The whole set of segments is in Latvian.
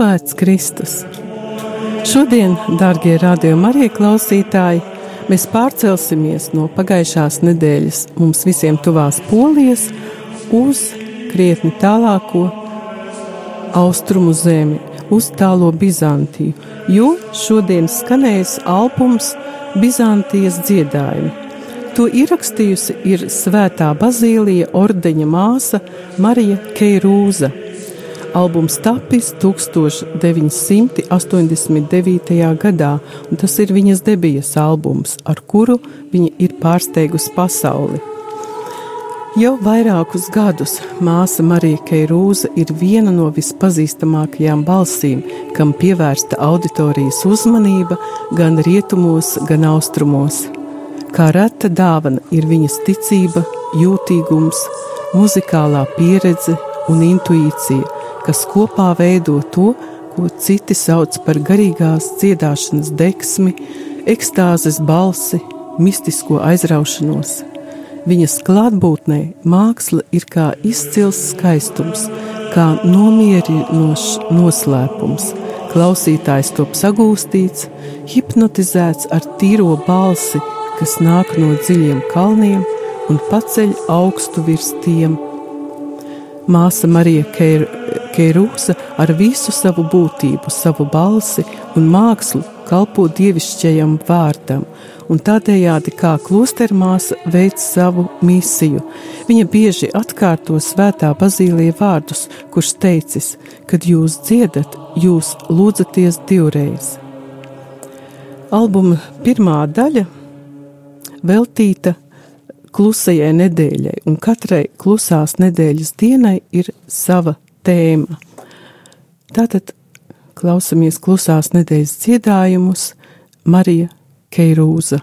Slavēts Kristus! Šodien, darbie radiokamā arī klausītāji, mēs pārcelsimies no pagājušās nedēļas mums visiem tuvās polijas uz krietni tālāko austrumu zemi, uz tālo Bizantiju, jo šodien skanēs albums Bizantijas dziedājumi. To ierakstījusi ir Svētā Bazīlija ordeņa māsa Marija Keirūza. Albums tapis 1989. gadā, un tas ir viņas debijas albums, ar kuru viņa ir pārsteigusi pasauli. Jau vairākus gadus māsa Marija Keirūza ir viena no vispazīstamākajām balsīm, kam pievērsta auditorijas uzmanība gan rietumos, gan austrumos. Kā reta dāvana ir viņas ticība, jūtīgums, muzikālā pieredze un intuīcija kas kopā veido to, ko citi sauc par garīgās dziedāšanas deksmi, ekstāzes balsi, mistisko aizraušanos. Viņas klātbūtnē māksla ir kā izcils skaistums, kā nomierinošs noslēpums. Klausītājs top sagūstīts, hipnotizēts ar tīro balsi, kas nāk no dziļiem kalniem un paceļ augstu virs tiem. Māsa Marija Keir Keirūsa ar visu savu būtību, savu balsi un mākslu kalpo dievišķajam vārdam, un tādējādi kā klostermāsa veic savu misiju. Viņa bieži atkārto svētā bazīlija vārdus, kurš teicis, kad jūs dziedat, jūs lūdzaties divreiz. Albuma pirmā daļa veltīta klusajai nedēļai, un katrai klusās nedēļas dienai ir sava tēma. Tātad klausamies klusās nedēļas dziedājumus Marija Keirūza.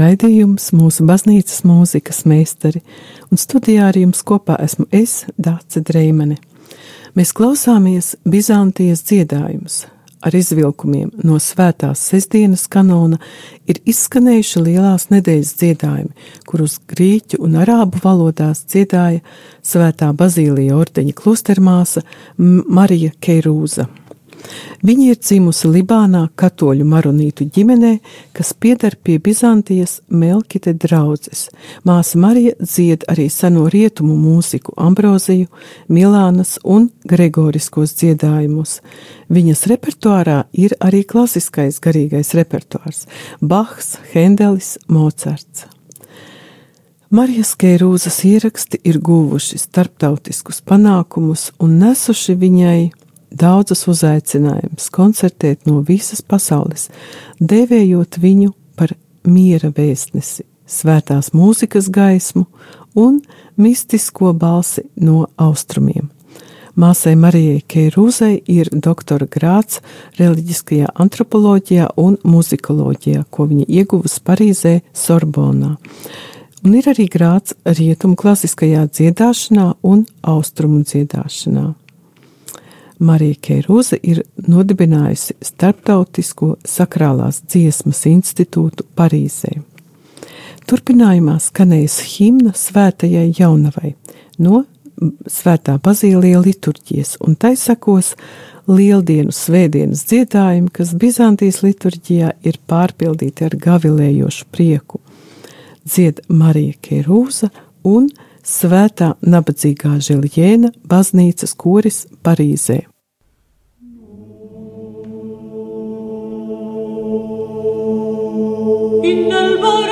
Raidījums mūsu baznīcas mūzikas meistari, un studijā ar jums kopā esmu es, Dāce Dreimane. Mēs klausāmies Bizantijas dziedājumus. Ar izvilkumiem no svētās sestdienas kanona ir izskanējuši lielās nedēļas dziedājumi, kurus grieķu un arābu valodās dziedāja svētā Bazīlija ordeņa klostermāsa Marija Keirūza. Viņa ir dzimusi Libānā katoļu maronītu ģimenē, kas pieder pie Bizantijas Melkite draudzes. Māsa Marija dzied arī seno rietumu mūziku Ambroziju, Milānas un Gregoriskos dziedājumus. Viņas repertuārā ir arī klasiskais garīgais repertuārs - Bahs, Hendelis, Mocards. Marijas Keirūzas ieraksti ir guvuši starptautiskus panākumus un nesuši viņai daudzus uzaicinājumus koncertēt no visas pasaules, dēvējot viņu par miera vēstnesi, svētās mūzikas gaismu un mistisko balsi no austrumiem. Māsai Marijai Keirūzai ir doktora grāts reliģiskajā antropoloģijā un muzikoloģijā, ko viņa ieguvusi Parīzē, Sorbonā. Un ir arī grāts rietumu klasiskajā dziedāšanā un austrumu dziedāšanā. Marija Keiruza ir nodibinājusi Startautisko sakrālās dziesmas institūtu Parīzē. Turpinājumā skanējas himna svētajai jaunavai no svētā bazīlija liturģijas, un tai sekos lieldienu svētdienas dziedājumi, kas Bizantijas liturģijā ir pārpildīti ar gavilējošu prieku. Dzied Marija Kerūza un Svētā nabadzīgā Žiljēna baznīcas koris Parīzē. In the bar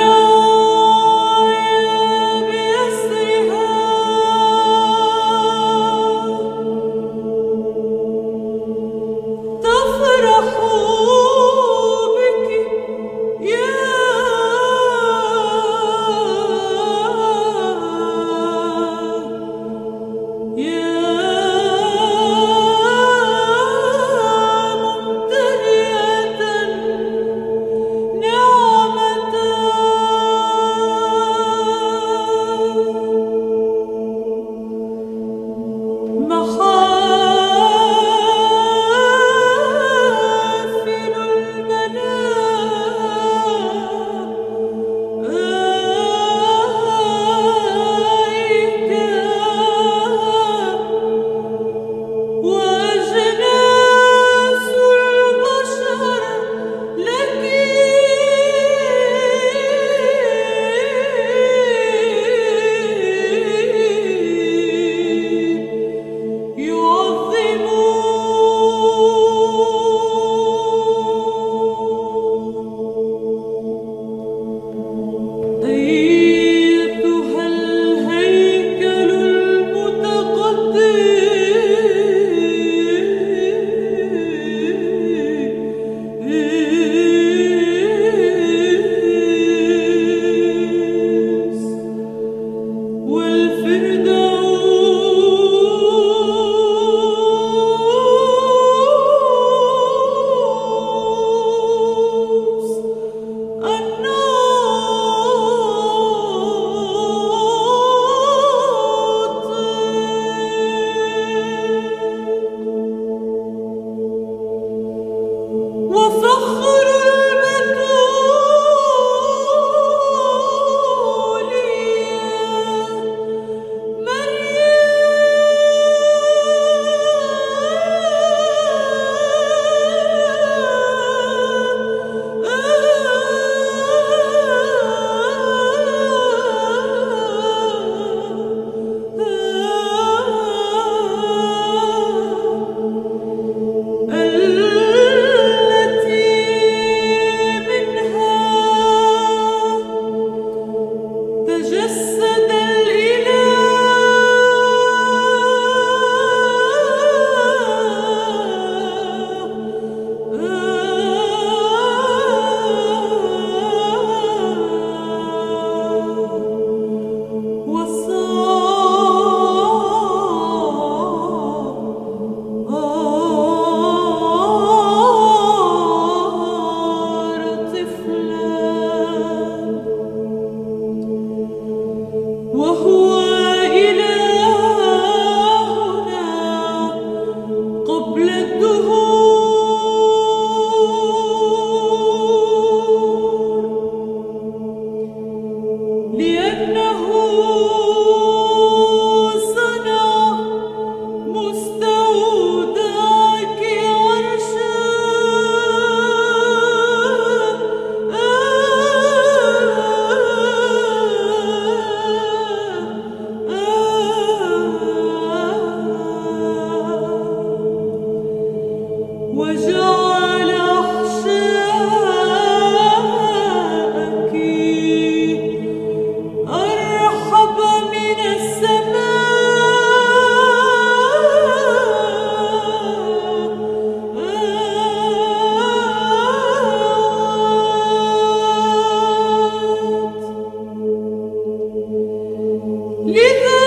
女子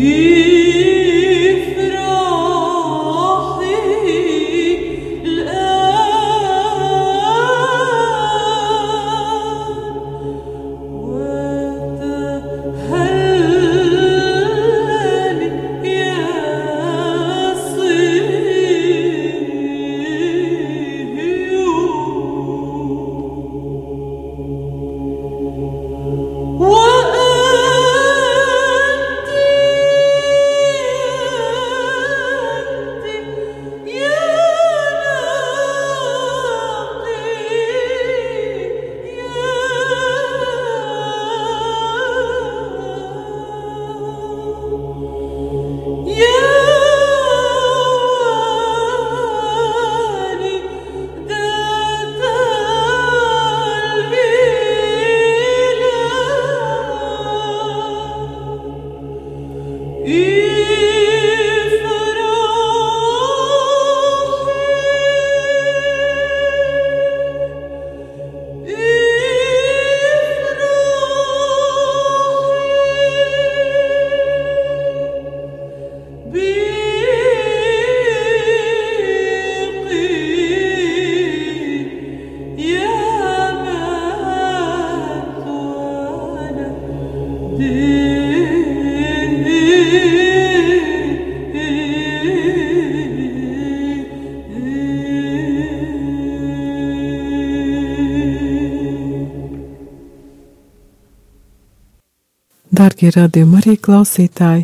Ooh. Dārgie radījumi arī klausītāji,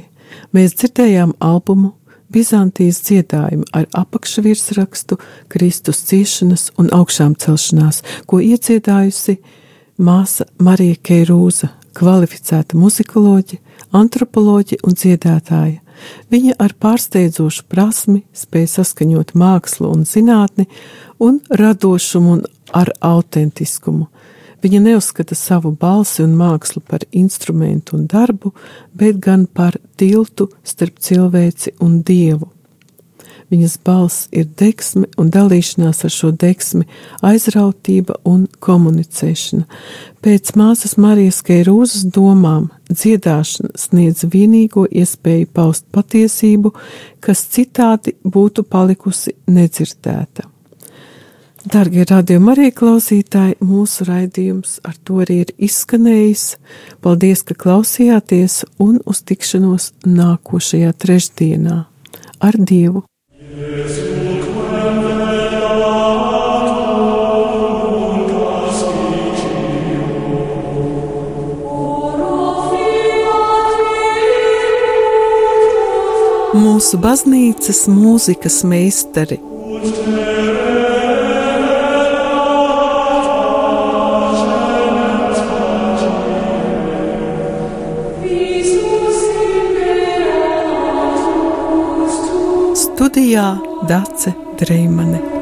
mēs dzirdējām albumu Bizantijas dziedājumu ar apakšvirsrakstu Kristus ciešanas un augšām celšanās, ko iedziedājusi māsa Marija Keirūza, kvalificēta muzikoloģe, antropoloģe un dziedātāja. Viņa ar pārsteidzošu prasmi spēja saskaņot mākslu un zinātni un radošumu un ar autentiskumu. Viņa neuzskata savu balsi un mākslu par instrumentu un darbu, bet gan par tiltu starp cilvēci un dievu. Viņas balss ir deksme un dalīšanās ar šo deksmi, aizrautība un komunicēšana. Pēc māsas Marijas Keirūzas domām dziedāšana sniedz vienīgo iespēju paust patiesību, kas citādi būtu palikusi nedzirdēta. Darbie radījumi arī klausītāji, mūsu raidījums ar to arī ir izskanējis. Paldies, ka klausījāties un uz tikšanos nākošajā trešdienā ar Dievu! Mūsu baznīcas mūzikas meistari studijā Dace Dreimane.